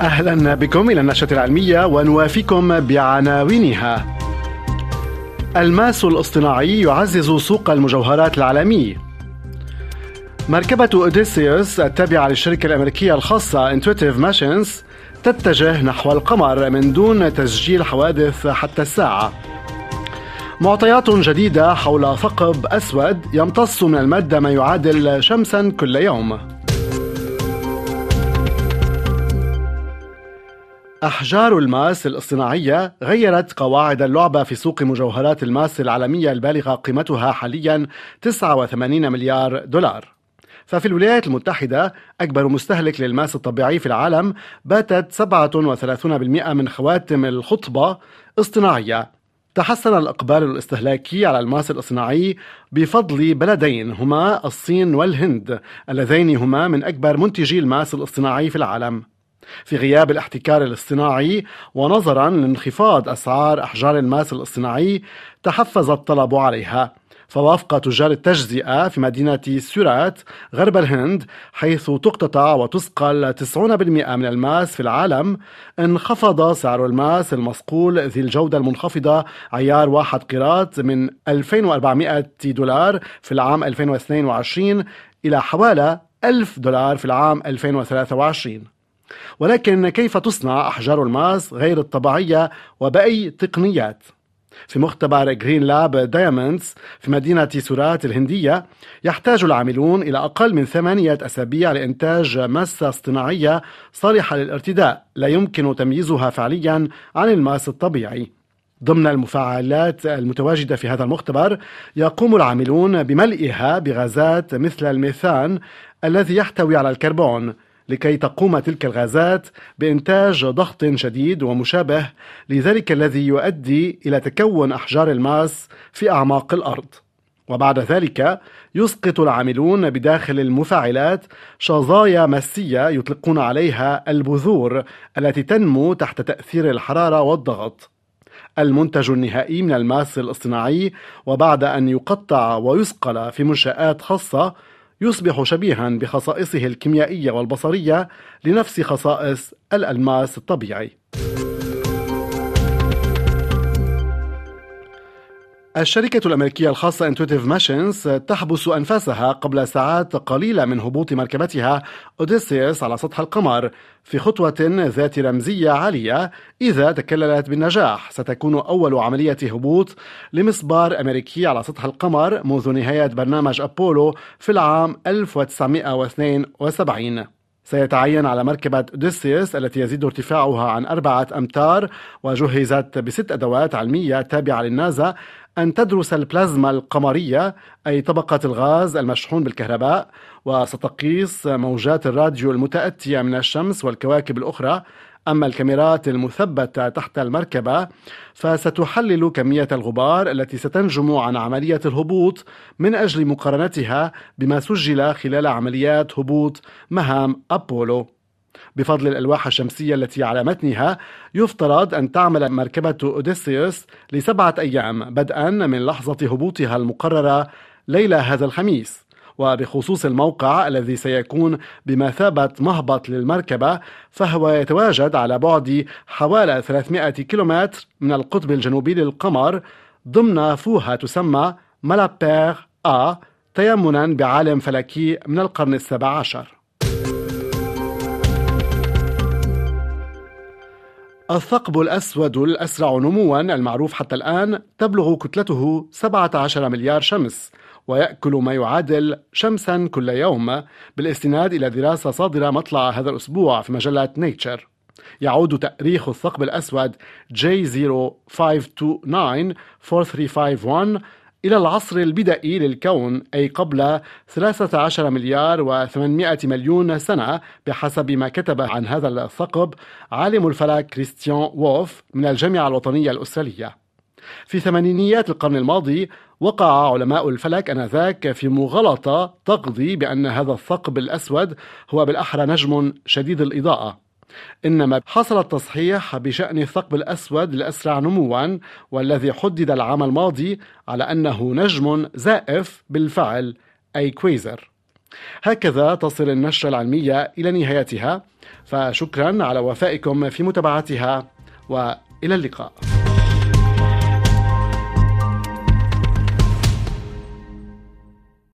أهلا بكم إلى النشرة العلمية ونوافيكم بعناوينها. الماس الاصطناعي يعزز سوق المجوهرات العالمي. مركبة أوديسيوس التابعة للشركة الأمريكية الخاصة Intuitive Machines تتجه نحو القمر من دون تسجيل حوادث حتى الساعة. معطيات جديدة حول ثقب أسود يمتص من المادة ما يعادل شمسا كل يوم. أحجار الماس الاصطناعية غيرت قواعد اللعبة في سوق مجوهرات الماس العالمية البالغة قيمتها حاليا 89 مليار دولار. ففي الولايات المتحدة أكبر مستهلك للماس الطبيعي في العالم باتت 37% من خواتم الخطبة اصطناعية. تحسن الإقبال الاستهلاكي على الماس الاصطناعي بفضل بلدين هما الصين والهند اللذين هما من أكبر منتجي الماس الاصطناعي في العالم. في غياب الاحتكار الاصطناعي ونظرا لانخفاض أسعار أحجار الماس الاصطناعي تحفز الطلب عليها. فوافق تجار التجزئة في مدينة سورات غرب الهند حيث تقطع وتصقل 90% من الماس في العالم. انخفض سعر الماس المصقول ذي الجودة المنخفضة عيار واحد قيراط من 2400 دولار في العام 2022 إلى حوالي 1000 دولار في العام 2023 ولكن كيف تصنع أحجار الماس غير الطبيعية وبأي تقنيات؟ في مختبر Greenlab Diamonds في مدينة سورات الهندية يحتاج العاملون إلى أقل من ثمانية أسابيع لإنتاج ماسة اصطناعية صالحة للارتداء لا يمكن تمييزها فعليا عن الماس الطبيعي ضمن المفاعلات المتواجدة في هذا المختبر يقوم العاملون بملئها بغازات مثل الميثان الذي يحتوي على الكربون لكي تقوم تلك الغازات بإنتاج ضغط شديد ومشابه لذلك الذي يؤدي إلى تكون أحجار الماس في أعماق الأرض. وبعد ذلك يسقط العاملون بداخل المفاعلات شظايا ماسية يطلقون عليها البذور التي تنمو تحت تأثير الحرارة والضغط. المنتج النهائي من الماس الاصطناعي وبعد أن يقطع ويسقل في منشآت خاصة يصبح شبيها بخصائصه الكيميائية والبصرية لنفس خصائص الألماس الطبيعي. الشركة الأمريكية الخاصة Intuitive Machines تحبس أنفاسها قبل ساعات قليلة من هبوط مركبتها أوديسيوس على سطح القمر في خطوة ذات رمزية عالية. إذا تكللت بالنجاح ستكون أول عملية هبوط لمسبار أمريكي على سطح القمر منذ نهاية برنامج أبولو في العام 1972 سيتعين على مركبة أوديسيوس التي يزيد ارتفاعها عن أربعة أمتار وجهزت بست أدوات علمية تابعة للنازا أن تدرس البلازما القمرية أي طبقة الغاز المشحون بالكهرباء وستقيس موجات الراديو المتأتية من الشمس والكواكب الأخرى أما الكاميرات المثبتة تحت المركبة فستحلل كمية الغبار التي ستنجم عن عملية الهبوط من أجل مقارنتها بما سجل خلال عمليات هبوط مهام أبولو. بفضل الألواح الشمسية التي على متنها يفترض أن تعمل مركبة أوديسيوس لسبعة أيام بدءا من لحظة هبوطها المقررة ليلة هذا الخميس. وبخصوص الموقع الذي سيكون بمثابة مهبط للمركبة فهو يتواجد على بعد حوالي 300 كيلومتر من القطب الجنوبي للقمر ضمن فوهة تسمى مالابير آ تيمنا بعالم فلكي من القرن السابع عشر. الثقب الأسود الأسرع نموا المعروف حتى الآن تبلغ كتلته 17 مليار شمس. ويأكل ما يعادل شمسا كل يوم بالاستناد إلى دراسة صادرة مطلع هذا الأسبوع في مجلة نيتشر يعود تأريخ الثقب الأسود J05294351 إلى العصر البدئي للكون أي قبل 13 مليار و800 مليون سنة بحسب ما كتب عن هذا الثقب عالم الفلك كريستيان ووف من الجامعة الوطنية الأسترالية. في ثمانينيات القرن الماضي وقع علماء الفلك آنذاك في مغالطة تقضي بأن هذا الثقب الأسود هو بالأحرى نجم شديد الإضاءة. إنما حصل التصحيح بشأن الثقب الأسود الأسرع نموا والذي حدد العام الماضي على أنه نجم زائف بالفعل أي كويزر. هكذا تصل النشرة العلمية إلى نهايتها. فشكرا على وفائكم في متابعتها وإلى اللقاء.